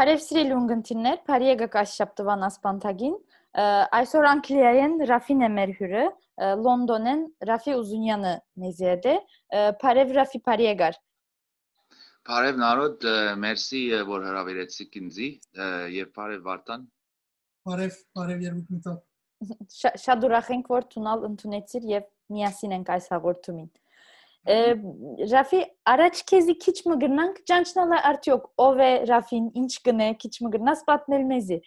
Բարև սիրելի ունգընտիրներ, բարի եկեք այս շաբթվան ասպանթագին։ Այսօր Անգլիայեն Ռաֆին է մեր հյուրը, Լոնդոնեն Ռաֆի Ուզունյանը մեզ հետ է։ Բարև նարոդ, մերսի որ հրավիրեցիք ինձի եւ բարև Վարդան։ Բարև, բարև Երմուկնիտա։ Շատ ուրախ ենք որ ցունալ ընդունեցիր եւ միասին ենք այս հաղորդումին։ Ռաֆի, առաջ քեզի քիչ մը գնանք ճանչնալը արդյոք ով է Ռաֆին, ինչ գնե, քիչ մը գնաս պատմել մեզի։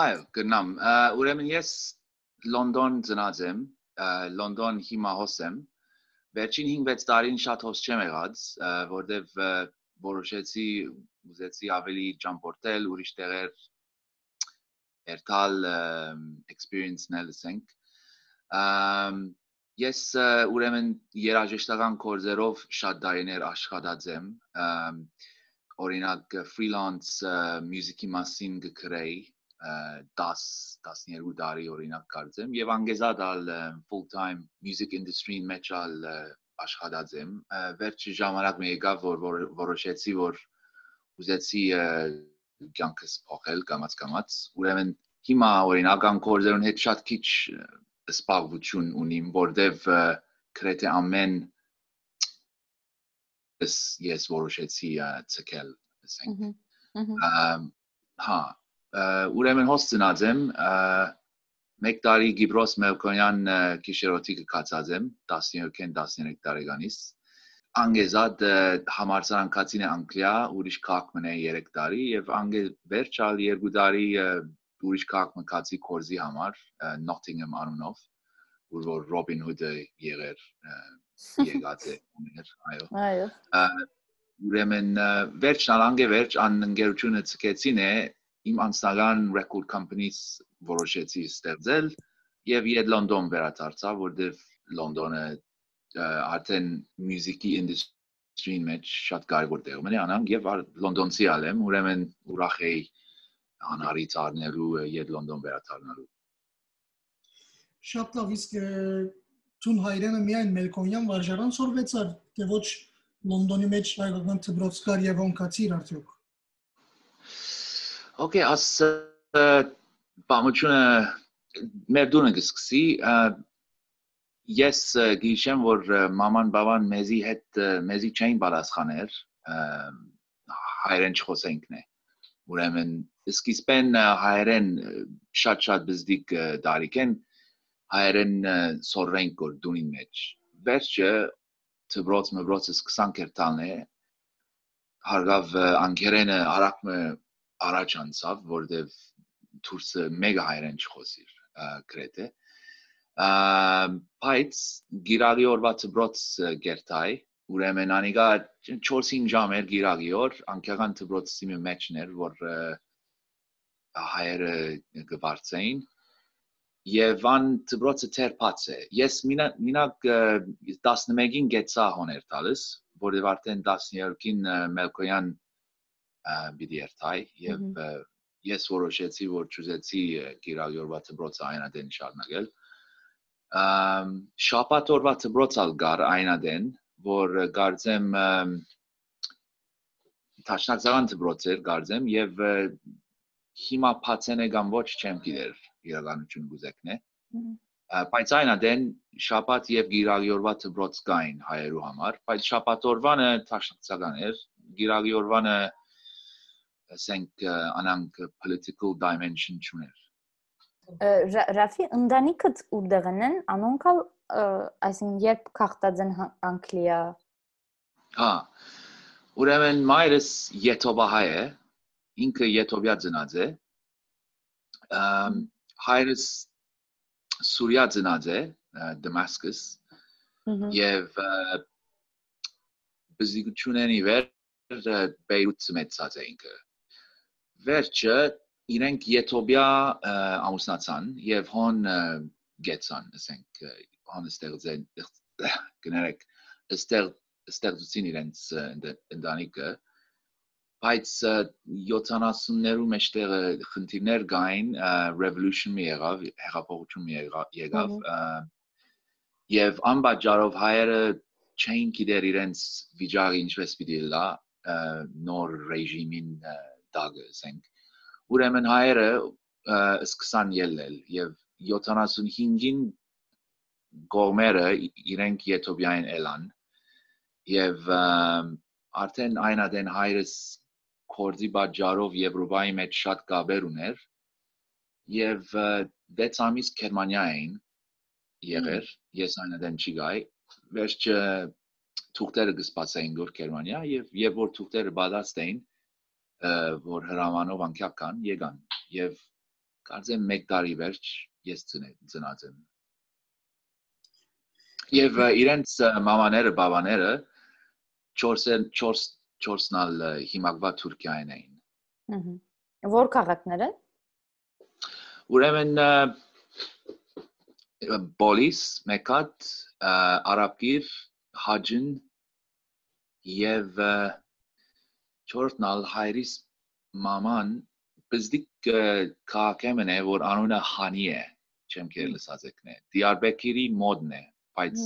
Այո, գնամ։ Ուրեմն ես Լոնդոն ծնած եմ, Լոնդոն հիմա հոսեմ։ Ա վերջին 5-6 տարին շատ հոս չեմ եղած որտեվ որոշեցի ուզեցի ավելի ճամփորդել ուրիշ տեղեր երթալ experience-նել ասենք Ես ուրեմն երաժշտական կորձերով շատ դարիներ աշխատած եմ։ Օրինակ freelance մյուզիկի մասին գրեի 10 12 տարի օրինակ կարծեմ եւ անգեզադալ full time music industry-ին մեջ ալ աշխատած եմ։ Վերջի ժամանակ մի եկավ որ որոշեցի որ ուզեցի կյանքս փոխել կամած կամած։ Ուրեմն հիմա օրինակ անկորձերուն հետ շատ քիչ զբաղություն ունիմ, որտեվ գրեթե ամեն ես ես որոշեցի ցկել, ասենք։ Հա, ուրեմն հոստնած եմ, մեկ տարի Գիբրոս Մելքոնյան քիշերոտիկը կացած եմ 12-ին 13 տարեկանից անգեզատ համարցանքացին է Անգլիա, ուրիշ քաղաք մնե 3 տարի եւ անգե վերջալ 2 տարի ուրիշ քաղաք մկացի կորզի համար Nottingham անունով որ որ Robin Hood-ը եղեր եղած է ուներ այո այո ուրեմն վերջնալ անգե վերջ ան ընկերությունը ցկեցին է իմ անձնական record companies որոշեցի ստեղծել եւ իդ Լոնդոն վերադարձա որտեվ Լոնդոնը արդեն մյուզիկի industry-ին մեջ շատ կարևոր տեղ ունի անանք եւ Լոնդոնցի ալեմ ուրեմն ուրախ էի անարից առնելու իդ Լոնդոն վերադառնալու շատ լավ իսկ ցուն հայրենը միայն Մելքոնյան վարժարան սորվեցար թե ոչ Լոնդոնի մեջ հայկական դբրոցկար եւ օնկացիր արդյոք Okay, as բամությունը մեր դունը գսկսի ես գիշեմ որ մաման բաբան մեզի հետ մեզի չէին պատասխաներ հայրեն չխոսենքն է ուրեմն սկիզբեն հայրեն շատ-շատ բզդիկ դարիքեն հայերեն սորրեն կոր դունին մեջ վերջը ծբրոց մբրոցս 20 կերտալն է հարգավ անկերենը արակը առաջ անցավ որտեվ դուրսը մեգա հայերեն չխոսիր գրեթե բայց գիրագի օրվա ծբրոց գերտայ ուրեմն անիգա 4-5 ժամ էր գիրագի օր անկեղան ծբրոցի մեջներ որ հայերը գվարցեին եւ ան ծբրոցը թերփած է ես մինակ 11-ին գեցա հոներ տալիս որովհետեւ արդեն 12-ին մելկոյան բիդի երթայ եւ ես որոշեցի որ ճուզեցի գիրագորվա ծբրոցը այնադեն շարունակել շաբաթ օրվա ծբրոցալ գար այնադեն որ գարձեմ տաշնակցական ծբրոց էր գարձեմ եւ հիմա փացենե կամ ոչ չեմ գիտեր իրականություն գուզեկն է բայց այն ադեն շաբաթ եւ գիրագիորվա ծբրոց կային հայերու համար բայց շաբաթօրվանը տաշնակցական էր գիրագիորվանը ասենք անանք political dimension չուներ Ռաֆի ընտանիքդ ուրդեղն անոնքալ այսինքն երբ քաղտած են Անգլիա Հա Ուրեմն մայրս Եթովահայ է ինքը Եթովյա ծնած է հայրս Սուրիա ծնած է Դամասկոս եւ բզիկությունն իվեր Բեյրութ մեծած է ինքը վերջը իրենք Եթոպիա ամուսնացան եւ հոն գեցան ասենք հոն ստեղծեն գներեք ստեղ ստեղծեցին իրենց ընտանիքը բայց 70-ներու մեջտեղը խնդիրներ կային, revolution մի եղավ, հեղափոխություն մի եղավ, եւ անբաժարով հայերը չէին գիտեր իրենց վիճակը ինչպես պիտի լա նոր ռեժիմին դագը ասենք ուրեմն հայերը սկսան ելնել եւ 75-ին գոմերը իրենք Եթովիային ելան եւ արդեն այն ադեն հայրս կորձի բաժարով Եվրոպայի մեջ շատ կաբեր ուներ եւ 6 ամիս Գերմանիային եղեր ես այն ադեն չի գայ վերջը թուղթերը կսպասեին գոր Գերմանիա եւ եւ որ թուղթերը բադաստեին որ հրամանով անկյական եկան եւ կարծեմ 1 տարի վերջ ես ծնած եմ եւ իրենց մամաները բաբաները 4 4 4-նալ հիմակվա Թուրքիայեն էին։ Ահա։ Որ քաղաքներ են։ Ուրեմն Բոլիս, Մեկատ, Արաբկիր, Հաջին եւ չորտնալ հայրիս մաման բզդիկ քաղաքեմն է որ անունը Հանի է չեմ կերել լսածեկն է Դիարբեկիրի մոդն է բայց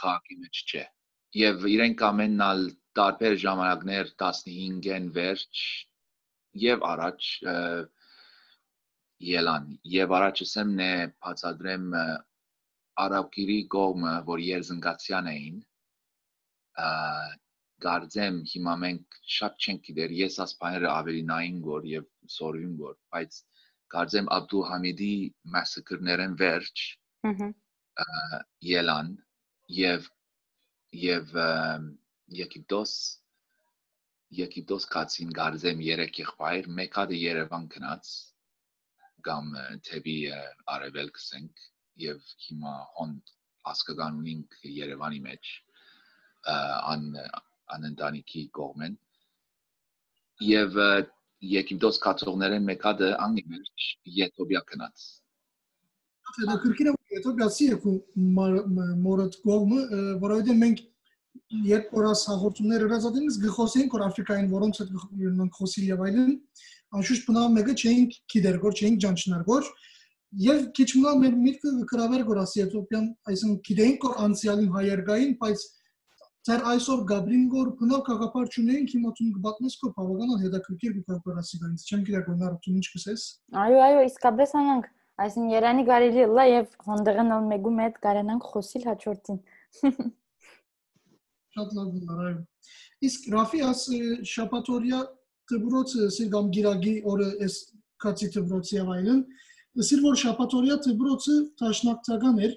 քաղաքի մեջ չէ եւ իրենք ամենալ տարբեր ժամանակներ 15-ին վերջ եւ առաջ ելան եւ առաջսեմն է բացադրեմ արաբկիրի կողմը որ երզնգացյան էին գարձեմ հիմա մենք շատ չենք գիտեր ես ասպաները ավելի նային գոր եւ սորյուն գոր բայց գարձեմ Աբդուլ Համիդի մասակրներեն վերջ ելան եւ եւ Եգիպտոս Եգիպտոս կացին գարձեմ 3 եղբայր, մեկը Երևան գնաց կամ թեպի արևել գսենք եւ հիմա հոն ասկականունինք Երևանի մեջ ան անընտանիքի կողմեն եւ Եգիպտոս կացողներեն մեկը անգլիջ Եթոբիա գնաց Դա քրկինը Եթոբիասի է մորոտ կողմը, որովհետեւ մենք երբ որ աս հաղորդումներ հրազատելիս գխոսեինք որ Աֆրիկային որոնց հետ մենք խոսի եւ այլն անշուշտ բնավ մեկը չէինք գիտեր որ չէինք ջանչնար որ եւ քիչ մնա մեր միտքը գրավեր որ ասի Եթոպիան այսինքն գիտեինք որ անցյալին հայեր գային բայց Ձեր այսօր Գաբրին գոր բնավ կաղապար չունեինք հիմա ցուն կբատնես կո բավականալ հետաքրքիր կկապար ասի գանից չեմ գիտեր որ նա ցուն ինչ կսես Այո այո իսկապես անանք այսին Երանի գարելի լա եւ հոնդեղն ալ մեգու մետ կարենանք խոսիլ հաջորդին շատ լավ նարայ։ Իսկ Ռաֆի աս շապատորիա դբրոցը սիրգամ գիրագի օրը էս կացի դբրոցի եւ այլն, սիր որ շապատորիա դբրոցը տաշնակցական էր,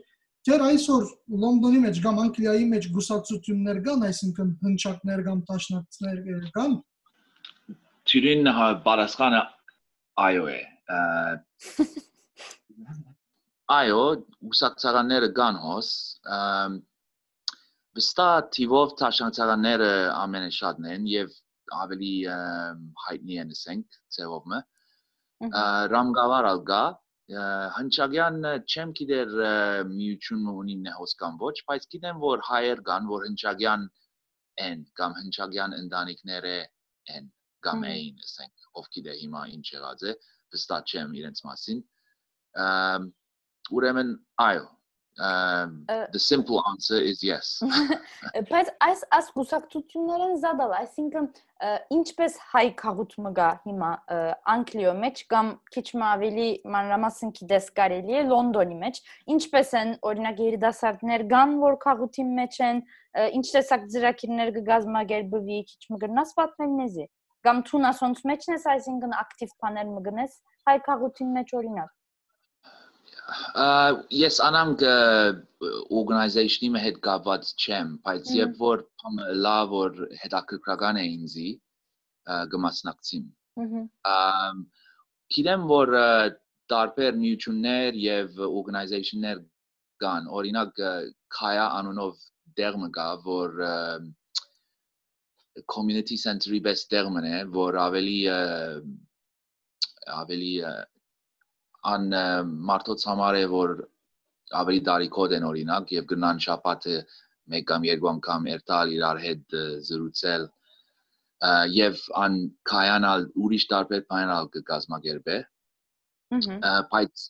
դեռ այսօր Լոնդոնի մեջ կամ Անգլիայի մեջ գուսակցություններ կան, այսինքն հնչակներ կամ տաշնակցներ կան։ Տիրին բարասխանը այո է։ Այո, ուսակցականները կան հոս, վստահ թիվով տաշնացականները ամենաշատն են եւ ավելի հայտնի են ասենք ծևովը ռամգավար ալգա հնչագյան չեմ գիտեր միություն ունի նեհոսկան ոչ բայց գիտեմ որ հայեր կան որ հնչագյան են կամ հնչագյան ընտանիքները են կամ էին ասենք ով գիտե հիմա ինչ եղած է վստահ չեմ իրենց մասին ուրեմն այո Um, the simple answer is yes. Բայց այս այս գուսակցությունները զադալ, այսինքն ինչպես հայ քաղուտումը գա հիմա Անգլիո մեջ կամ քիչ մ ավելի մանրամասն գիտես կարելի է Լոնդոնի մեջ, ինչպես են օրինակ երիտասարդներ կան, որ քաղուտի մեջ են, ինչ տեսակ ծրագիրներ կգազմագերբվի, քիչ մ գրնաս պատմել մեզի։ Կամ թունասոնց մեջն ես, այսինքն ակտիվ բաներ մգնես հայ քաղուտի մեջ օրինակ ես անանք օրգանիզացիոնի հետ կապված չեմ, բայց երբ որ լավ որ հետաքրքրական է ինձի գմասնակցին։ Ամ գիտեմ որ տարբեր միություններ եւ օրգանիզացիաներ կան, օրինակ Kaya անունով դերմը կա, որ community center-ի best դերմն է, որ ավելի ավելի ան մարդոց համար է որ ավելի դարիքոտ են օրինակ եւ գնան շապատը մեկ կամ երկու անգամ երթալ իրար հետ զրուցել եւ ան կայանալ ուրիշ տարբեր պայմանալ կգազմագերբե բայց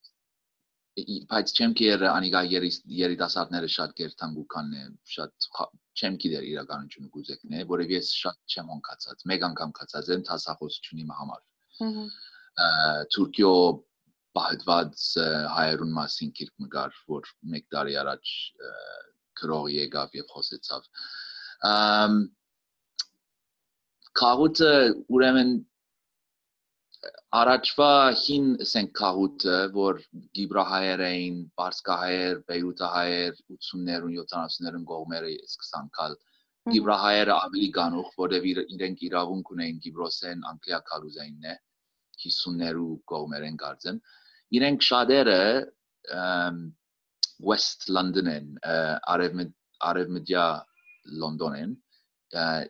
բայց չեմ գեր անիգա երիտասարդները շատ գերտանգուքանն է շատ չեմ գիտեր իրականությունը գուզեկն է որովհետեւ ես շատ չեմ հոնքացած մեկ անգամ կացած եմ տասախոսությունի համար Թուրքիո բահդված հայերուն մասին գիրք մգար որ մեկ տարի առաջ գրող եկավ եւ խոսեցավ Քաղուտը ուրեմն առաջվա հին ասենք քաղուտը, որ գիբրահայեր էին, բարսկահայեր, բեյութահայեր 80-ներուն 70-ներուն կողմերը սկսան կալ գիբրահայերը ավելի գանուխ, որովհետև իրենք իրավունք ունեին Գիբրոսեն Անգլիա կալուզայինն է 50-ներու կողմերեն կարծեմ։ Իրենք շատերը West London-են, արևմտյա Լոնդոնեն,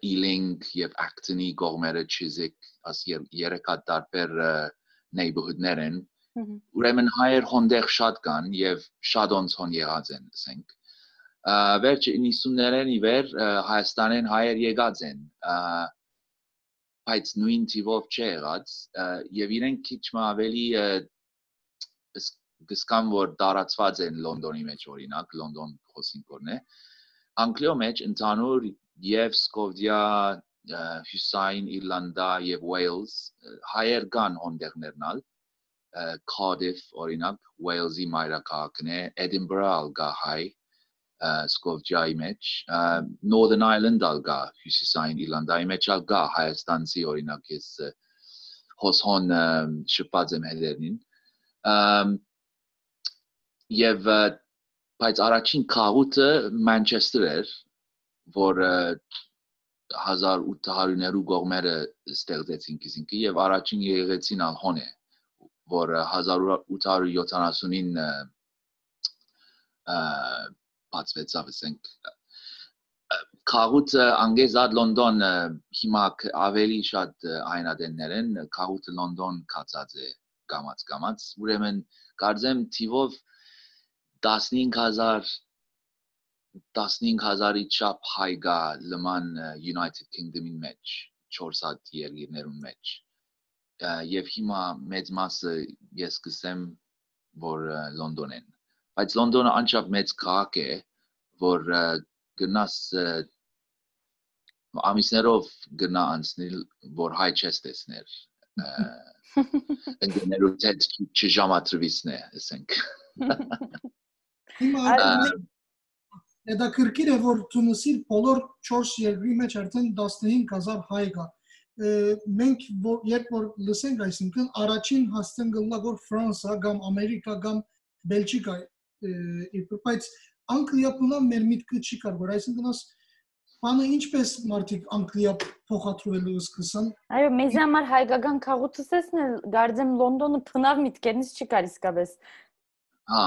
Ealing եւ Acton-ի կողմերը Chiswick as երեքա տարբեր neighborhood-ներ են ուրեմն հայեր հոնդեղ շատ կան եւ շատ ոնց հոն եղած են ասենք վերջը 90-ներեն ի վեր Հայաստանեն հայեր եկած են բայց նույն տիվով չեղած եւ իրենք քիչ ավելի գսկան որ դարածված են Լոնդոնի մեջ օրինակ Լոնդոն խոսինք օրն է Անգլիո մեջ ընդհանուր եւ Սկովդիա, Հյուսային Իռլանդա եւ Wales հայեր կան հոնդերներնալ Cardiff օրինակ Wales-ի մայրաքաղաքն է Edinburgh ալգա հայ Սկովդիայի մեջ Northern Ireland ալգա Հյուսիսային Իռլանդայի մեջ ալգա Հայաստանցի օրինակ ես հոսոն շփած եմ հետերնին եւ բայց առաջին քաղուտը Մանչեսթեր էր որ 1800-ներու կողմերը ստեղծեցին քիզինքի եւ առաջին եղեցին ալհոն է որ 1870-ին բացվեցավ ասենք Քաղուտը անգեզად Լոնդոն հիմա ավելի շատ այնադեններ են Քաղուտը Լոնդոն կացած է գամած գամած ուրեմն կարծեմ թիվով 15000 15000-ի չափ հայ գա լման United Kingdom-ի մեջ 4 հատ երկիրներում մեջ եւ հիմա մեծ մասը ես կսեմ որ Լոնդոն են բայց Լոնդոնը անչափ մեծ քաղաք է որ գնաս ամիսներով գնա անցնել որ հայ չես տեսներ ընկերներու հետ չժամատրվիսն է ասենք հիմա հետաքրքիր է որ Թունիսի բոլոր 4 երկրի մեջ արդեն 15000 հայ կա մենք երբ որ լսենք այսինքն առաջին հասցեն գլա որ Ֆրանսա կամ Ամերիկա կամ Բելգիկա բայց Անգլիա բնա մեր միտքը չի կար որ այսինքն աս բանը ինչպես մարդիկ Անգլիա փոխադրելու սկսան այո մեզ համար հայկական քաղաքացիներն էլ գարձեմ Լոնդոնը փնավ միտքերից չի կար իսկապես հա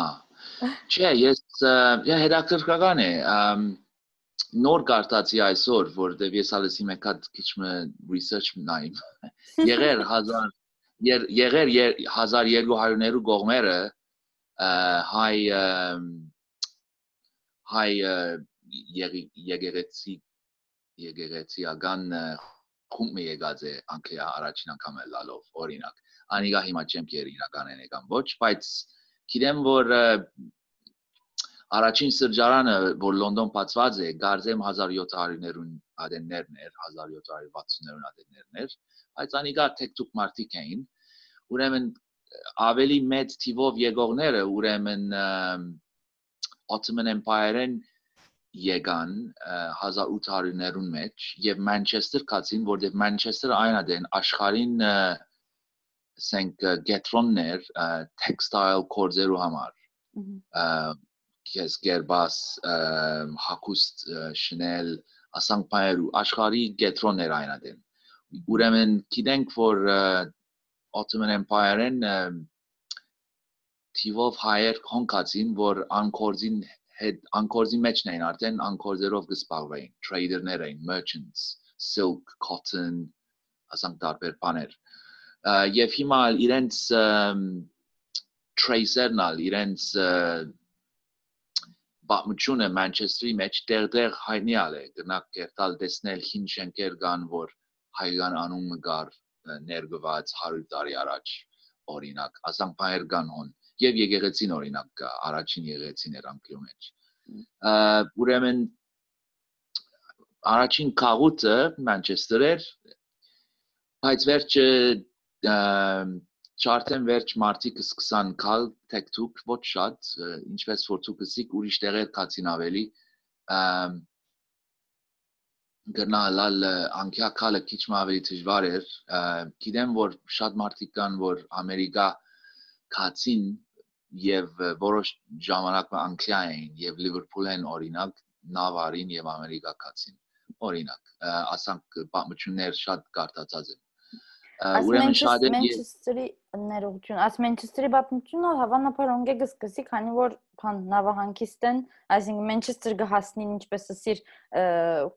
Չէ, ես я հետաքրքրական է նոր կարտացի այսօր, որտեվ ես ալեսի մեկ հատ քիչ մը research նայում։ Եղեր 1000 եղեր 1200-ներու կողմերը հայ հայ եկեղեցի եկեղեցիական խումբ եկած է Անգլիա առաջին անգամ լալով օրինակ։ Անիգա հիմա չեմ կեր իրականեն եկան ոչ, բայց գիտեմ որ առաջին սրճարանը որ Լոնդոն բացված է գարձեմ 1700-ներուն ադեններն էր 1760-ներուն ադեններն էր բայց անիկա տեքտուկ մարտիկ էին ուրեմն ավելի մեծ թիվով եկողները ուրեմն Ottoman Empire-ն եկան 1800-ներուն մեջ եւ Մանչեսթեր կացին որտեղ Մանչեսթերը այն ադեն աշխարհին ասենք գետրոններ տեքստայլ կորձերու համար քեզ գերբաս հակուստ շնել ասանք բայրու աշխարհի գետրոններ այնադեն ուրեմն գիտենք որ Ottoman Empire-ն թիվով հայեր հոնկացին որ անկորձին հետ անկորձի մեջն էին արդեն անկորձերով կսպարվեին trader-ներ էին merchants silk cotton ասանք տարբեր բաներ եւ հիմա իրենց tracer-ն ալ իրենց պատմությունը Մանչեստրի մեջ դերդեր հայտնիալ է գնաք կերտալ տեսնել հին շենքեր կան որ հայկական անունը գար ներգված 100 տարի առաջ օրինակ ասանք բայր կան հոն եւ եկեղեցին օրինակ կա առաջին եկեղեցին էր անկյու մեջ ուրեմն առաջին քաղուտը Մանչեսթեր էր բայց վերջը չարթեն վերջ մարտիկ սկսան կալ տեքտուկ ոչ շատ ինչպես որ դուք ասիք ուրիշ տեղեր կացին ավելի գնալալ անկյա կալը քիչ ավելի դժվար էր գիտեմ որ շատ մարդիկ կան որ ամերիկա կացին եւ որոշ ժամանակ անկյա էին եւ լիվերպուլեն օրինակ նավարին եւ ամերիկա կացին օրինակ ասանք պատմություններ շատ կարտացած են ուրեմն շատ է Manchester-ի ներողություն, աս Manchester-ի պատմությունը հավանաբար ոնգե գսկսի, քանի որ բան նավահանգիստեն, այսինքն Manchester գահասնին ինչպես ասիր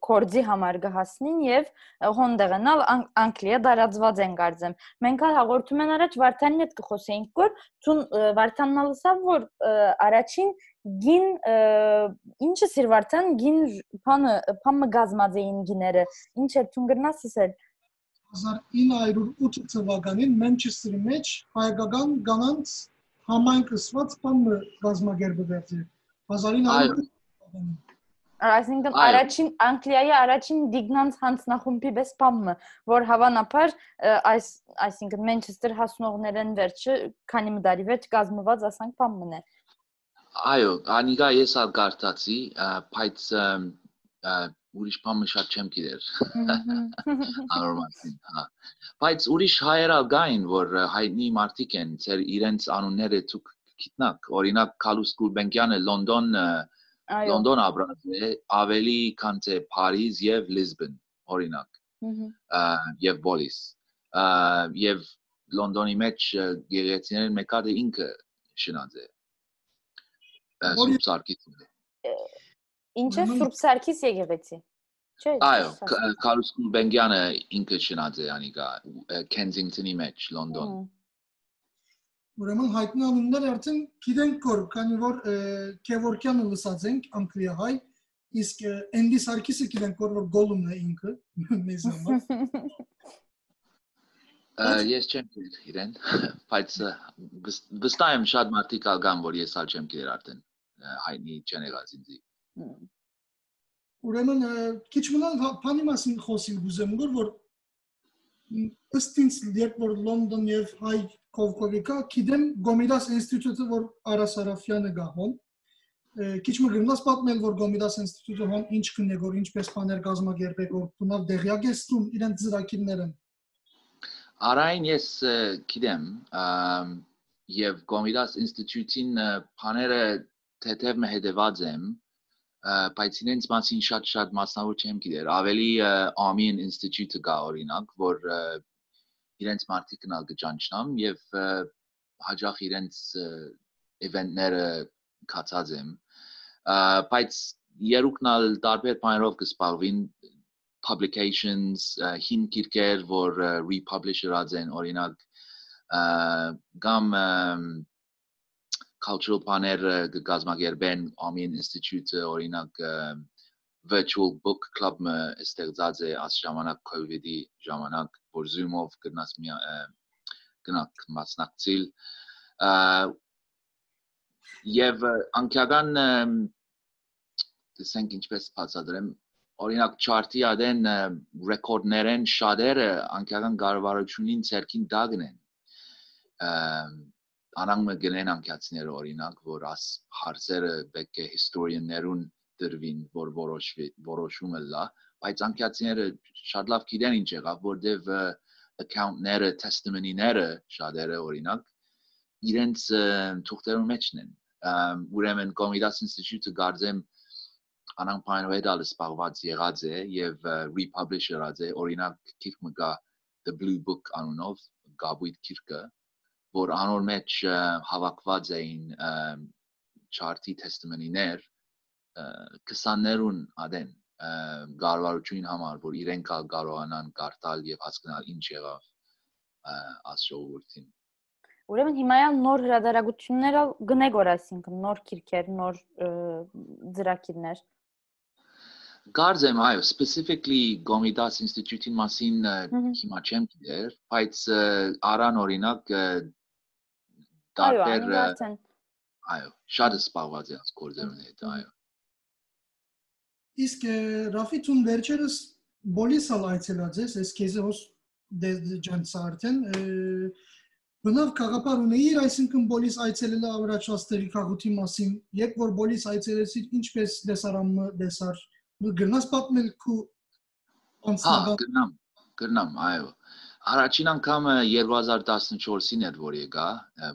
կորձի համար գահասնին եւ հոնդեղենալ Անգլիա դարածված են գարձեմ։ Մենք ալ հաղորդում են առաջ Վարդանին հետ կխոսեինք, որ ցուն Վարդանն ալսավ որ առաջին գին ինչը սիր Վարդան գին բանը գազմած էին գիները։ Ինչ էր ցուն գրնաս ասել 1908 թվականին Մանչեսթերի մեջ հայկական կանանց համայնքսված բանը գազագերբվեց 1900 Այսինքն առաջին Անգլիայի առաջին դիգնանց հանձնախումբի պես բամը, որ հավանաբար այս այսինքն Մանչեսթեր հասնողներն վերջը քանի մդարի վերջ կազմված ասանք բամն է։ Այո, անիգա ես ալ գարտացի, բայց ուրիշ բանը շատ չեմ գիտեր։ Անորմալին, հա։ Բայց ուրիշ հայերալ գային, որ հայտնի մարդիկ են, ծեր իրենց անունները ցուկ գիտնակ։ Օրինակ Կալուս Գուլբենկյանը Լոնդոն Լոնդոն ապրած է, ավելի քան թե Փարիզ եւ Լիզբոն, օրինակ։ եւ Բոլիս։ Եվ Լոնդոնի մեջ գեղեցիներն մեկը ինքը շնած է։ Սուպսարկից։ Ինչ է Սուրբ Սարգիս եկեղեցի։ Չէ։ Այո, Կարլոս Բենգյանը ինքը շնած է անիկա Kensington-ի մեջ, Լոնդոն։ Ուրեմն հայտնի անուններ արդեն գիտենք որ, քանի որ Քևորքյանը լսած ենք Անգլիահայ, իսկ Էնդի Սարգիսը գիտենք որ որ Գոլումն է ինքը մեզ համար։ Ես չեմ գիտեր իրեն, բայց վստահ եմ շատ մարդիկ ալգան որ ես ալ չեմ գիտեր արդեն հայտնի չեն եղած ինձի։ Ուրեմն քիչ մնալ բանի մասին խոսիլ գուզեմ որ որ ըստ ինձ երբ որ Լոնդոն եւ հայ կովկովիկա գիտեմ Գոմիդաս ինստիտուտը որ Արա Սարաֆյանը գահոն քիչ մը գնաս պատմել որ Գոմիդաս ինստիտուտը հոն ինչ կնե որ ինչպես բաներ կազմակերպեք որ բնավ դեղյակ էստում իրենց ծրագիրները Արայն ես գիտեմ եւ Գոմիդաս ինստիտուտին բաները թեթև մը հետեված եմ բայց ինձ մասին շատ-շատ մասնավոր չեմ գիտեր։ Ավելի Armenian Institute-ը կա օրինակ, որ իրենց մարդիկ գնալ կճանչնամ եւ հաջող իրենց event-ները կացած եմ։ Բայց երուկնալ տարբեր բաներով կսպառվին publications, հին գիրքեր, որ republish-ած են, օրինակ կամ cultural բաներ կգազմագերբեն Armenian Institute-ը օրինակ virtual book club-ը ստեղծած է աս ժամանակ COVID-ի ժամանակ որ Zoom-ով գնաց մի գնաք մասնակցել եւ անկյական տեսենք ինչպես բացատրեմ օրինակ chart-ի ադեն ռեկորդներեն շատերը անկյական կառավարությունին ցերքին դագն են անանգը գնեն անկյացները օրինակ, որ աս հարցերը պետք է հիստորիաներուն դրվին, որ որոշվի, որոշումը լա, բայց անկյացները շատ լավ գիտեն ինչ եղավ, որտեվ account-ները, testimony-ները շատերը օրինակ իրենց թուղթերում մեջն են։ Ուրեմն Comidas Institute-ը գարձեմ անան պայմանով սպառված եղած է եւ republish եղած է օրինակ քիք մգա the blue book անունով գաբույտ քիրկը որ անոր մեջ հավաքված էին չարտի տեստիմոնիներ 20-ներուն ադեն գարվարությունին համար որ իրենք կարողանան կարտալ եւ հասկանալ ինչ եղավ ասժողովրդին Ուրեմն հիմայալ նոր հրադարագություններ գնեգոր այսինքն նոր քիրքեր, նոր ծրակիրներ։ Գարձեմ այո, specifically Gomidas Institute-ին մասին հիմա չեմ գիտեր, բայց արան օրինակ տարբեր այո, շատ սպառված է գործերն հետ, այո։ Իսկ Ռաֆի ցուն վերջերս բոլիսալ այցելած ես, ես քեզ հոս դե ջանցա արդեն բնավ կաղապար ունեիր, այսինքն բոլիս այցելելը ավրաչաստերի քաղուտի մասին, երբ որ բոլիս այցելեցիր, ինչպես դեսարամը դեսար, գնաս պատմել քու անցնական։ Հա, գնամ, գնամ, այո։ Առաջին անգամը 2014-ին էր որ եկա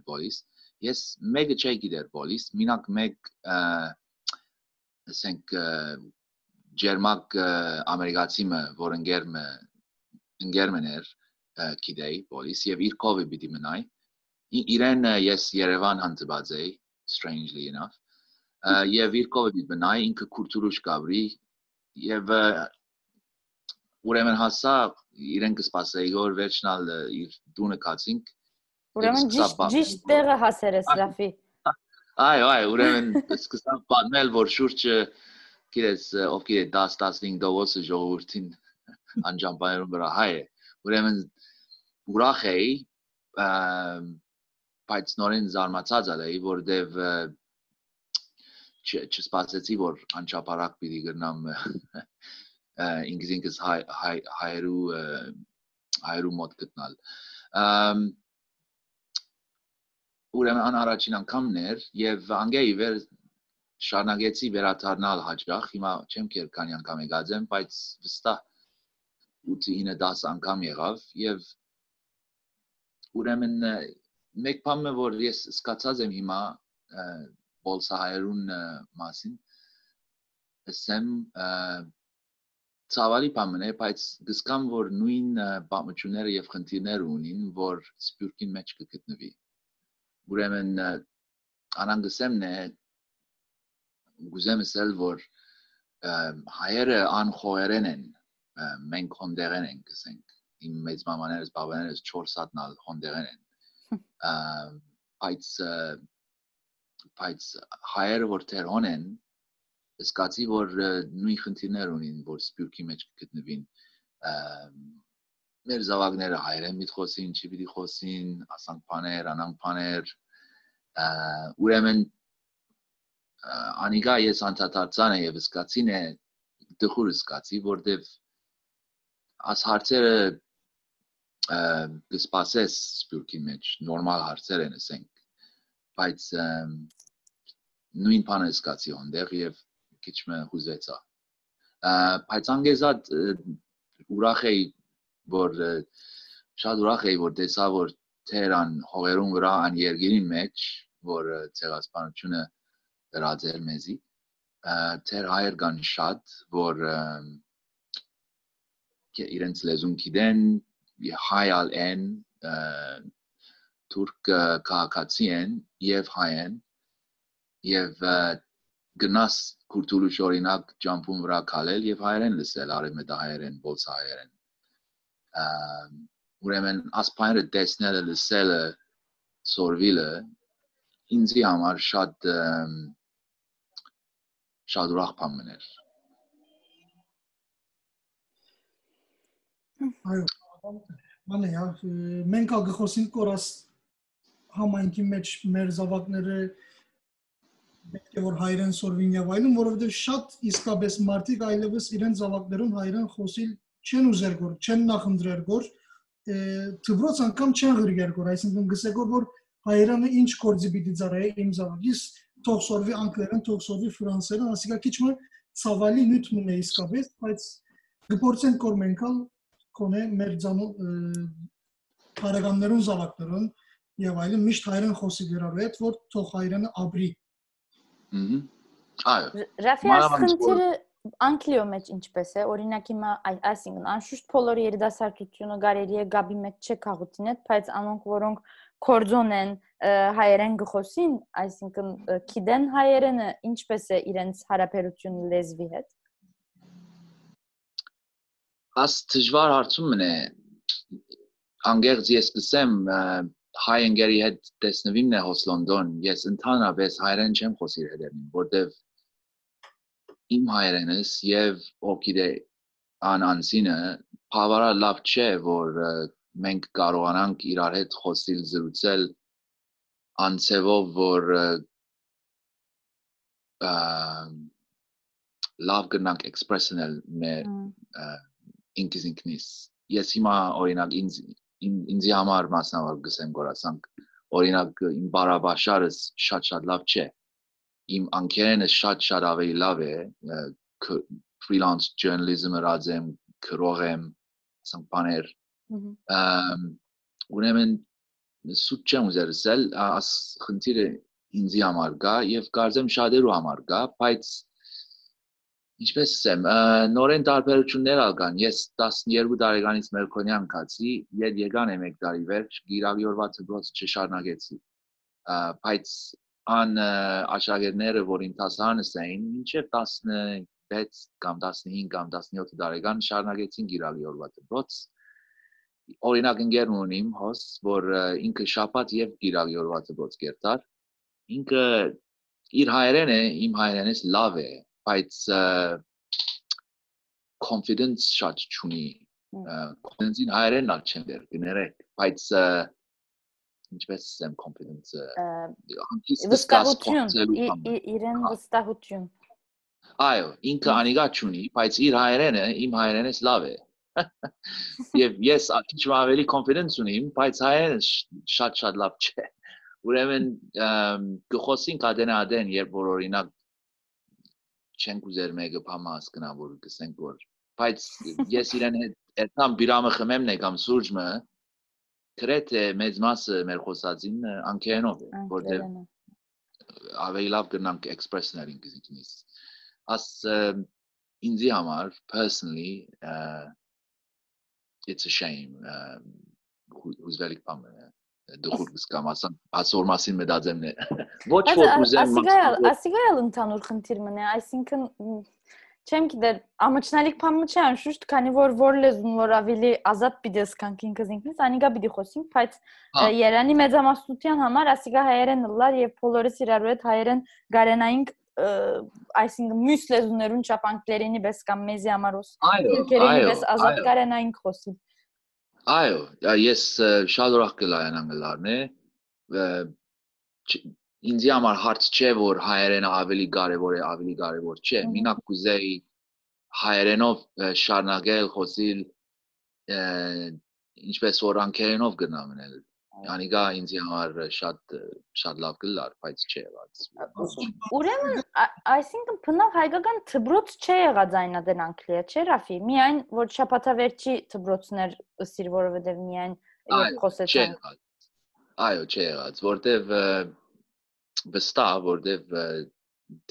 բոլիս։ Ես մեկը չէի գիտեր բոլիս, մինակ մեկ ասենք ջերմակ ամերիկացիմը, որ ընկերմը ընկերմն էր գիտեի բոլիս եւ իր կովի պիտի մնայ։ Իրեն ես Երևան հանդիպած էի strangely enough եւ իր կովի պիտի մնայ ինքը քուրտուրուշ գաբրի եւ ուրեմն հասա իրեն կսպասեի որ վերջնալ իր դունը կացինք ուրեմն ճիշտ ճիշտ տեղը հասերես Ռաֆի այո այո ուրեմն սկսա պատմել որ շուրջը գիտես ովքեր 10-15 դովոսը ժողովրդին անջամբայրում վրա հայ է ուրեմն ուրախ էի բայց նորեն զարմացած էի որովհետև չսպասեցի որ անչափարակ պիտի գտնամ ինքս ինքս հայրու հայրու մոտ գտնալ ուրեմն ան առաջին անգամն էր եւ անգեի վեր շարունակեցի վերադառնալ հաջող հիմա չեմ կեր քանի անգամ եկած եմ բայց վստահ 8-9 10 անգամ եղավ եւ ուրեմն մեկ բանը որ ես սկացած եմ հիմա բոլսահայերուն մասին ասեմ ցավալի բան է բայց գսկամ որ նույն բամությունները եւ խնդիրները ունին որ սպյուրքին մեջ կգտնվի ուրեմն անանգսեմն է գուզեմ ասել որ հայերը անխոհերեն են մենք հոնդերեն ենք ասենք իմ մեծ մամաներս բաբաներս 4 հատնալ հոնդերեն են բայց բայց հայերը որ թերոն են սկացի որ նույն խնդիրներ ունին որ սպյուրքի մեջ գտնվին մեր զավակները հայերեն մի խոսին, չի պիտի խոսին, ասանք բաներ, անանք բաներ, ուրեմն անիկա ես անդադարձան եւ սկացին է դխուր սկացի որտեվ աս հարցերը գսպասես սպյուրքի մեջ նորմալ հարցեր են ասենք բայց նույն բանը սկացի ոնդեղ եւ քիչ մը հուզեցա բայց անգեզատ ուրախ էի որ շատ ուրախ էի որ տեսա որ Թերան հողերուն վրա ան երգիրին մեջ որ ցեղասպանությունը դրածել մեզի թեր հայեր կան շատ որ իրենց լեզուն գիտեն հայալ են թուրք քաղաքացի են եւ հայ են եւ գնաս քուրտուլուշ օրինակ ջամփուն վրա քալել եւ հայերեն լսել արևմտահայերեն ողջ հայերեն ուրեմն ասպայրը տեսնելը լսելը սորվիլը ինձի համար շատ շատ ուրախ բան մներ։ Այո, հա, մենք ալ գխոսենք կորած համայնքի մեջ մեր զավակները պետք է որ հայրեն սորվին եւ այլն, որովհետեւ շատ իսկապես մարդիկ այլևս իրեն զավակներուն հայրեն խոսիլ չեն ուզեր գոր, չեն նախընտրեր գոր, դպրոց անգամ չեն գրգեր գոր, այսինքն գսեգոր որ հայրանը ինչ գործի պիտի ծառայի իմ զավակիս թող սորվի անգլերեն, թող սորվի ֆրանսերեն, ասիկա քիչ մը ցավալի նյութ մնե իսկապես, բայց գործեն կոր մենքալ կոնե մեր ցանո բարեկամներուն զավակներուն եւ այլն միշտ հայրեն խոսի դրարու հետ, որ թող հայրենը ապրի։ Այո։ Ռաֆիաս խնդիրը Անգլիո մեջ ինչպես է, օրինակ հիմա այսինքն անշուշտ բոլոր երիտասարդությունը կարելի է գաբի մեջ չքաղուտին հետ, բայց անոնք որոնք կորձոն են հայերեն գխոսին, այսինքն գիտեն հայերենը ինչպես է իրենց հարաբերությունը լեզվի հետ։ Աս դժվար հարցումն է։ Անգերձ ես կսեմ հայ ընկերի հետ տեսնվիմն է հոս Լոնդոն, ես ընդհանրապես հայերեն չեմ խոսիր հետերին, որտեվ իմ հայրենս եւ օգիդե ան անսինը բավարար լավ չէ որ մենք կարողանանք իրար հետ խոսիլ զրուցել անցեվով որ լավ գնանք էքսպրեսնել մեր ինքս ինքնիս ես հիմա օրինակ ինձ ինձի համար մասնավոր գսեմ գորասանք օրինակ իմ բարաբաշարս շատ-շատ լավ չէ իմ անկերենը շատ-շատ ավելի լավ է freelance journalism-ը ռազեմ քրող եմ ասենք բաներ ուրեմն սուտ չեմ ուզերսել աս խնդիրը ինձի համար գա եւ կարծեմ շատերու համար գա բայց ինչպես ասեմ նորեն տարբերություններ ալ կան ես 12 տարեկանից մերկոնյան կացի եդ եկան եմ 1 տարի վերջ գիրավիորված դրոց չշարունակեցի բայց ան աշակերտները որ իմ տասանս էին մինչև 10 6 կամ 15 կամ 17 տարեկան շարունակեցին գիրալի օրվա դպրոց օրինակ ընկերն ունիմ հոս որ ինքը շապատ եւ գիրալի օրվա դպրոց կերտար ինքը իր հայրենը իմ հայրենից լավ է բայց confidence շատ չունի confidence-ին հայրենն ալ չեմ դեր գներեք բայց ինչպես ասեմ confidence-ը վստահություն իրեն վստահություն Այո, ինքը անիգա չունի, բայց իր հայրենը իմ հայրենից լավ է։ Եվ ես քիչ ավելի confidence ունիմ, բայց հայրենը շատ-շատ լավ չէ։ Ուրեմն գխոսին կադենա ադեն, երբ որ օրինակ չենք ուզեր մեկը փամաս գնա որ գսենք որ բայց ես իրեն հետ այդքան բիրամը խմեմ նե կամ սուրճը գրեթե մեծ մասը մեր խոսածին անկերենով է որտեղ ավելի լավ գնանք էքսպրեսներ ինքնից as ինձի համար personally uh, it's a shame um, հուզվելի կամ դուր գսկամ ասան ասոր մասին մտածեմ նե ոչ որ ուզեմ ասիգայալ ասիգայալ ընդհանուր խնդիր մնա այսինքն չեմ գիտեր ամաչնալիք փամը չէ անշուշտ քանի որ որ լեզուն որ ավելի ազատ պիտես կանք ինքս ինքնից անիգա պիտի խոսենք բայց Երանի մեծամասնության համար ասիգա հայերեն լար եւ բոլորս իրար հետ հայերեն գարենայինք այսինքն մյուս լեզուներուն չափանքերինի պես կամ մեզի համարոս երկերինի պես ազատ կարենային խոսի այո ես շատ ուրախ կլայան անգլարն է ինձ համար հարց չէ որ հայերենը ավելի կարևոր է ավելի կարևոր չէ մինակ կուզեի հայերենով շարունակել խոսիլ ինչպես որ անկերենով գնամնել Անիգա ինձ համար շատ շատ լավ գլար, բայց չէ եղած։ Ուրեմն, այսինքն փնավ հայկական թբրոց չէ եղած այն դեն Անգլիա, չէ Ռաֆի։ Միայն որ շապաթավերջի թբրոցներ ըսիր, որովհետև միայն խոսեցան։ Այո, չէ եղած, որտեվ վստահ, որտեվ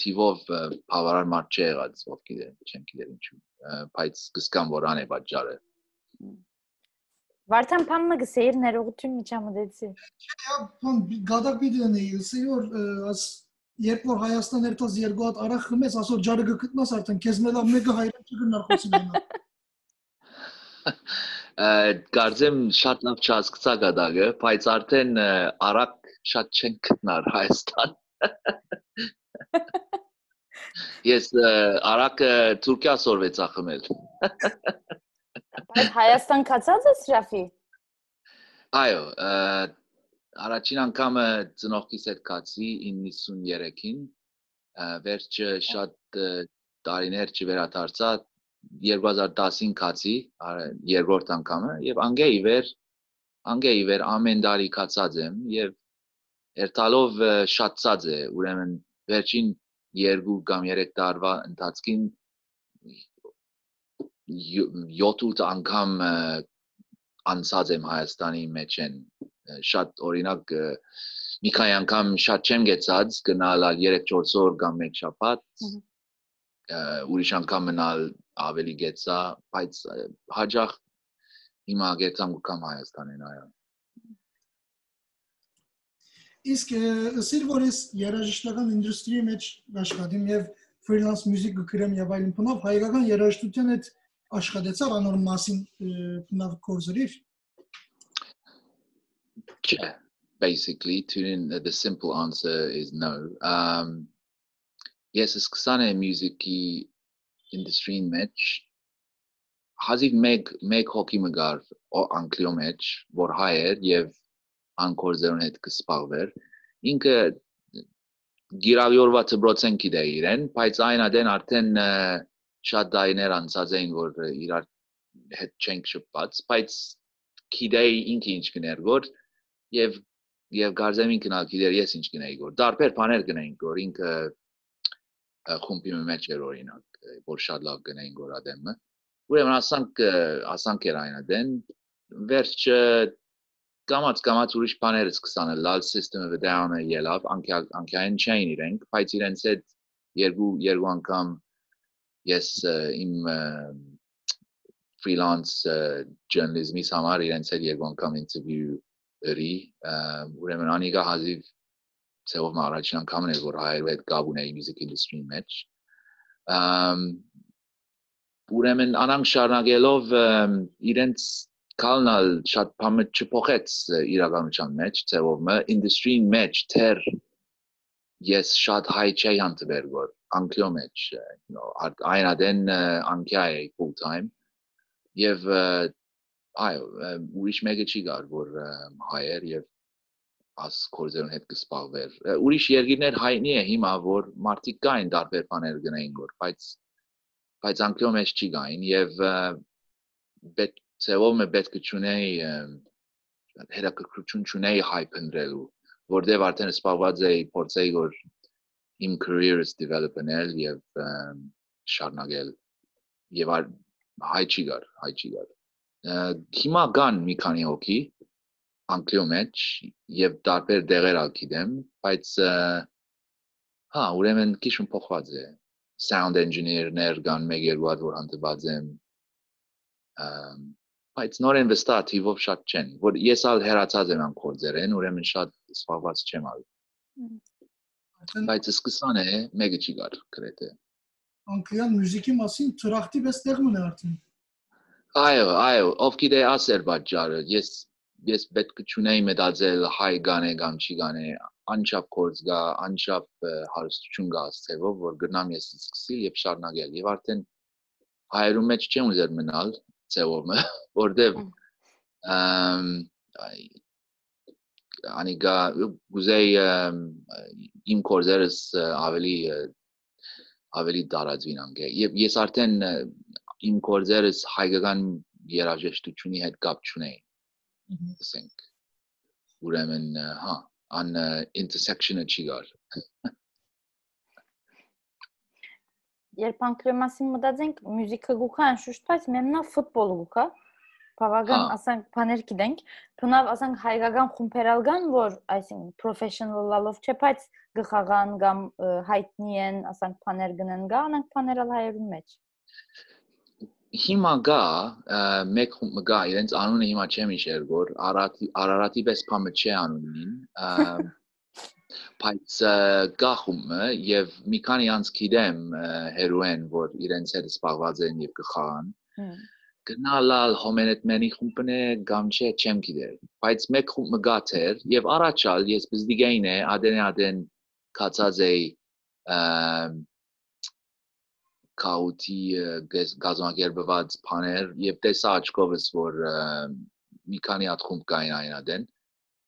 թիվով բավարար մարդ չէ եղած, ով գիտե, չեմ գիտեր ինչու, բայց կսկամ որ անե պատճառը։ Վարդան փամը գսեիր ներողություն միջամտեցի։ Չէ, բան գադակ բիդենի, ասի որ աս երբ որ Հայաստան երթած երկու հատ արախ խմես, ասոր ջարը գտնաս արդեն քեզ մելա մեկը հայրեն չգնար խոսիլնա։ Գարձեմ շատ լավ չհասկացա գադակը, բայց արդեն արակ շատ չեն գտնար Հայաստան։ Ես արակը Թուրքիա սորվեցա խմել։ Բայց Հայաստան կացած ես Ռաֆի։ Այո, առաջին անգամը ծնողքիս հետ կացի 93-ին, վերջը շատ տարիներ չվերադարձա 2010-ին կացի, երկրորդ անգամը եւ անգեի վեր անգեի վեր ամեն տարի կացած եմ եւ երթալով շատ ցած է, ուրեմն վերջին երկու կամ երեք տարվա ընթացքին 7-8 անգամ անցած եմ Հայաստանի մեջ են շատ օրինակ մի քանի անգամ շատ չեմ գեցած գնալ 3-4 օր կամ մեկ շաբաթ ուրիշ անգամ մնալ ավելի գեցա բայց հաջող հիմա գեցամ կամ Հայաստանին այո Իսկ սիր որես երաժշտական ինդուստրիի մեջ աշխատիմ եւ freelance music գրեմ եւ այլն բնավ հայկական երաժշտության հետ աշխատեցավ անոր մասին բնավ կորզրիր Չէ basically tuning the simple answer is no. Um yes սկսան է մյուզիկի industry-ին մեջ հազիվ մեկ մեկ հոգի մգար անգլիո մեջ, որ հայ էր եւ անկորձերուն հետ կսպաղվեր։ Ինքը գիրավյորված դպրոցեն գիտե իրեն, բայց այն ադեն արդեն շատ դայներ անցած էին, որ իրար հետ չենք շփված, բայց գիտեի ինքը ինչ կներ գոր եւ եւ գարձեմին կնալ գիտեր ես ինչ կնեի գոր։ Դարբեր բաներ կնեին գոր ինքը խումբի մեջ էր օրինակ, որ շատ լավ կնեին գոր ադեմը։ Ուրեմն ասանք ասանք էր այն ադեն վերջը կամած կամած ուրիշ բաներ սկսան լալ սիստեմը down-ը ելավ անկյային չէին իրենք բայց իրենց հետ երկու երկու անգամ ես իմ freelance journalism-ից համար իրենց հետ երկու անգամ interview ըրի ուրեմն անիգա հազիվ ծեով առաջին անգամն էր որ հայերու հետ գավ ունեի music industry-ի մեջ ուրեմն անանք շարունակելով իրենց կալնալ շատ բամը չփոխեց իրականության մեջ ծևովը industry-ին մեջ թեր ես շատ հայ չէի անտվեր որ անկյո մեջ you know այն ադեն անկյա է full time եւ այո ուրիշ մեկը չի գար որ հայ էր եւ աս կորզերուն հետ կսպաղվեր ուրիշ երկիրներ հայտնի է հիմա որ մարդիկ կային տարբեր բաներ գնային որ բայց բայց անկյո մեջ չի գային եւ պետք ծևով մե պետք է ճունեի հետաքրքրություն ճունեի hype ընդրելու որտեվ արդեն սպառված էի փորձեի որ իմ career-ս develop-նել եւ շարունակել եւ հայ չի գար հայ չի գար հիմա կան մի քանի հոգի անգլիո մեջ եւ տարբեր դեղեր ալ գիտեմ բայց հա ուրեմն քիչ փոխված է sound engineer-ներ կան մեկ երկու հատ որ հանդիպած եմ բայց նորեն վստահ թիվով շատ չեն, որ ես ալ հերացած եմ անկորձերեն, ուրեմն շատ սպառված չեմ ալ։ Բայց սկսան է, մեկը չի գար գրեթե։ Անկլիան մյուզիկի մասին ծրախտի պես տեղ մնա արդեն։ Այո, այո, ով գիտե ասեր բաճարը, ես ես պետք է ճունեի մտածել հայ գանե կամ չի գանե, անչափ կորձ գա, անչափ հարստություն գա ասցեվով, որ գնամ ես սկսի եւ շարունակել եւ արդեն հայերու մեջ չեմ ուզեր մնալ, ծևով, որտեվ ըմ անիգա գուզեի իմ կորզերս ավելի ավելի դարածվին անգե եւ ես արդեն իմ կորզերս հայկական երաժշտությունի հետ կապ չունեի ասենք ուրեմն հա an intersection-ը չի գար երբ անկրեմասին մտածենք մյուզիկը գուքա անշուշտ բայց մեմնա ֆուտբոլը գուքա բավական ասենք բաներ գիտենք բնավ ասենք հայկական խումբերալգան որ այսինքն professional-ալով չէ բայց գխաղան կամ հայտնի են ասենք բաներ գնեն գա անենք բաներալ հայերուն մեջ հիմա գա մեկ գա իրենց անունը հիմա չեմ իշեր որ արարատի արարատի պես բամը չէ անունին բայց գախումը եւ մի քանի անց գիտեմ հերոեն որ իրենց հետ սպառված են եւ կխաղան գնալալ հոմենետմենի խումբն է կամ չէ չեմ գիտեր բայց մեկ խումբ գաթեր եւ առաջալ ես բզդիգային է ադեն ադեն կացած էի կաուտի գազոնագերբված բաներ եւ տեսա աչքովս որ մի քանի հատ խումբ կային այն ադեն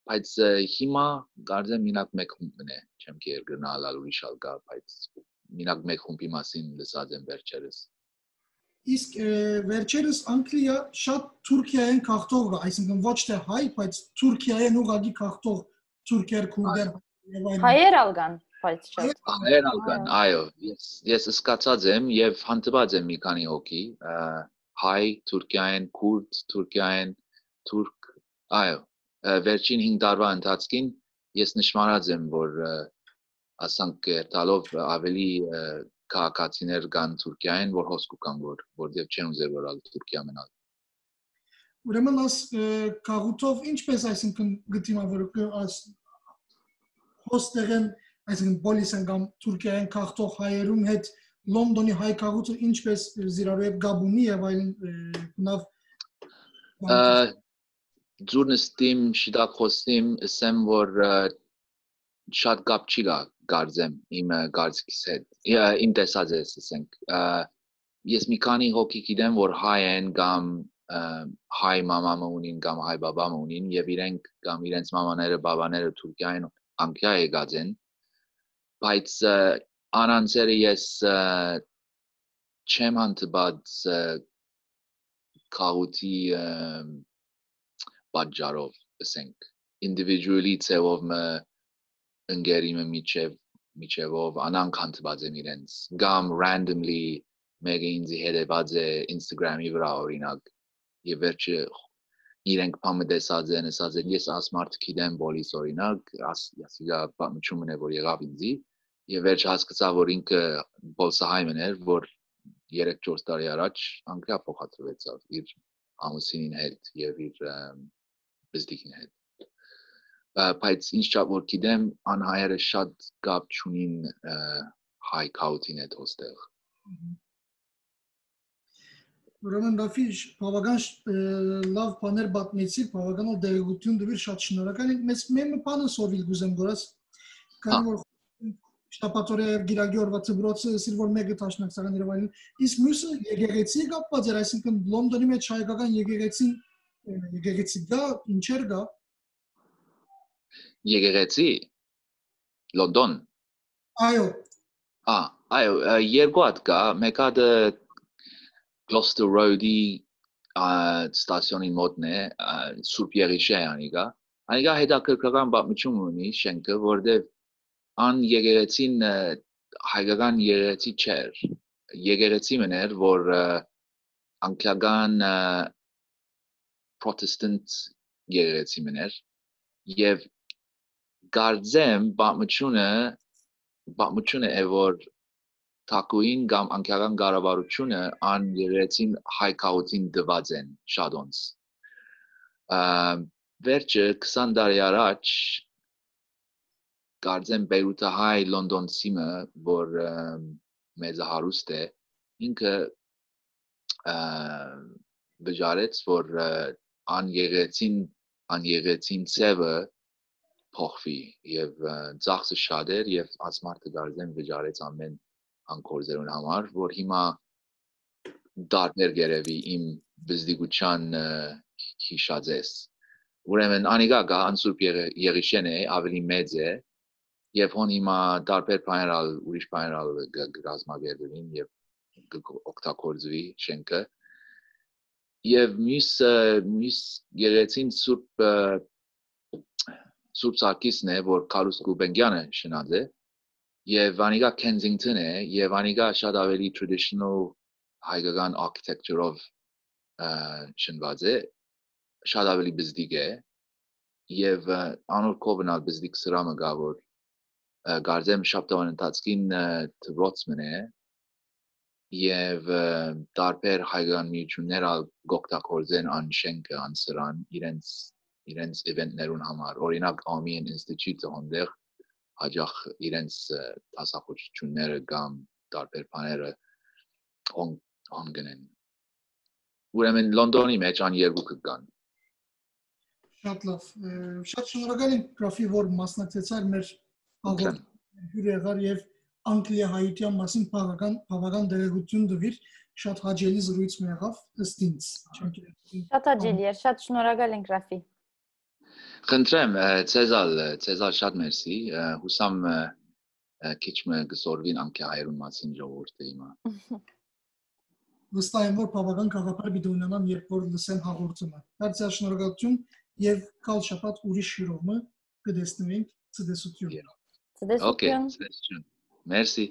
բայց հիմա գարձեմ մինակ մեկ խումբն է չեմ կեր գնալ ուրիշ ալ գա բայց մինակ մեկ խումբի մասին լսած եմ վերջերս իսկ վերջերս Անգլիա շատ Թուրքիայեն քաղտող, այսինքն ոչ թե հայ, բայց Թուրքիայեն ուղագի քաղտող թուրքեր, քուրդեր եւ այլն։ Հայեր ալգան, բայց շատ։ Հայեր ալգան, այո, ես ես սկացած եմ եւ հանդիպած եմ մի քանի հոգի, հայ, Թուրքիայեն, քուրդ, Թուրքիայեն, թուրք, այո, վերջին 5 տարվա ընթացքում ես նշмарած եմ, որ ասանք երթալով ավելի քաղաքացիներ կան Թուրքիայեն, որ հոսք կան, որ որտեղ չեն ուզեր որ ալ Թուրքիա մնալ։ Ուրեմն աս քաղուտով ինչպես այսինքն գտիմավոր աս հոստերեն այսինքն պոլիսեն կամ Թուրքիայեն քաղտող հայերուն հետ Լոնդոնի հայ քաղուտը ինչպես զիրարու հետ գաբունի եւ այլն նավ ջուրնստիմ շիդակոսիմ ասեմ որ շատ կապ չի գա գարձեմ իմ գարձքիս հետ իմ տեսած ես ասենք ես մի քանի հոգի գիտեմ, որ հայ են կամ հայ մամամը ունին կամ հայ բաբամը ունին եւ իրենք կամ իրենց մամաները, բաբաները Թուրքիայեն անկյա եկած են բայց անանցերը ես չեմ հանդիպած քաղուտի պատճառով ասենք individually ծևով մը ընկերիմը միջև միջևով անանք հանդիպած եմ իրենց կամ randomly մեկը ինձ հետևած է Instagram-ի վրա օրինակ եւ վերջը իրենք բամը դեսած են, ասած են ես աս մարդ գիտեմ բոլիս օրինակ, աս ասիգա պատմությունն է որ եղավ ինձի եւ վերջ հասկացա որ ինքը բոլսահայմն էր, որ 3-4 տարի առաջ անգլիա փոխադրվեցավ իր ամուսինին հետ եւ իր բիզնեսին հետ բայց ինչ չափ որ գիտեմ անհայերը շատ գապ չունին հայ քաութին հետ ոստեղ Ուրեմն Ռաֆիջ բավական լավ բաներ պատմեցի, բավականալ դերգություն դուր շատ շնորհակալ եմ։ Մեծ մեմը բանը սովիլ գուզեմ գորած։ Քանի որ շտապատորը գիրագի օրվա ծբրոցը սիր որ մեկը տաշնակցական Երևանին իսկ մյուսը եկեղեցի կապված էր այսինքն Լոնդոնի մեջ հայկական եկեղեցին եկեղեցի գա ինչեր գա եկեղեցի Լոնդոն այո Ա այո երկու հատ կա մեկը Gloucester Road-ի ստացիոնի մոտն է Սուրբ Եղիշե անիգա անիգա հետաքրքրական պատմություն ունի շենքը որտեղ ան եկեղեցին հայկական եկեղեցի չէր եկեղեցի մներ որ անկական protestant եկեղեցի մներ եւ գարձեմ պատմությունը պատմությունը է որ Թակուին կամ անկեղական կառավարությունը ան երեցին հայկաուտին դված են շադոնց։ Վերջը 20 տարի առաջ գարձեն Բեյրութը հայ Լոնդոնցիմը, որ մեծ հարուստ է, ինքը վճարեց, որ ան եղեցին ան եղեցին ծևը փոխվի եւ ծախսը շատ էր եւ ասմարտը գարձեն վճարեց ամեն անկորձերուն համար, որ հիմա դարբեր գերեվի իմ բզդիգության հիշածես։ Ուրեմն անիգա գա անսուրբ եղիշեն է, ավելի մեծ է, եւ հոն հիմա դարբեր բաներալ ուրիշ բաներալ գազմագերվին եւ օգտագործվի շենքը եւ միս միս գերեցին սուրբ սուրբ Սարգիսն է որ Կարուս Գուբենգյանը շնաձ է Եվ անիգա Kensington է եւ անիգա շատ ավելի traditional հայկական architecture-ով շնված է շատ ավելի բզդիկ է եւ անոր կողմնալ բզդիկ սրամը գա որ գարձեմ շաբթավան ընթացքին դրոց մնե եւ տարբեր հայկական միություններ գոկտակորձեն ան շենքը ան սրան իրենց իրենց event-ներուն համար օրինակ Armenian Institute-ը հոնդեղ հաջող իրենց տասախոչությունները կամ տարբեր բաները անգնեն։ Ուրեմն Լոնդոնի մեջ ան երկուքը կան։ Շատ լավ։ Շատ շնորհակալ եմ գրաֆի որ մասնակցեցար մեր հաղորդման եւ Անգլիա հայության մասին բավական բավական դերակցություն դվիր շատ հաջելի զրույց մի եղավ ըստ ինձ։ Շատ հաջելի էր, շատ շնորհակալ ենք Ռաֆի։ Խնդրեմ, Ցեզալ, Ցեզալ շատ մերսի։ Հուսամ քիչ մը գսորվին անկե հայրուն մասին ժողովուրդը հիմա։ Վստահ եմ, որ բավական գաղափար պիտի ունենամ, երբ որ լսեմ հաղորդումը։ Հարցիա շնորհակալություն եւ կալ շաբաթ ուրիշ հյուրովը կդեսնվենք ցտեսություն։ Ցտեսություն։ Okay, ցտեսություն։ Մերսի։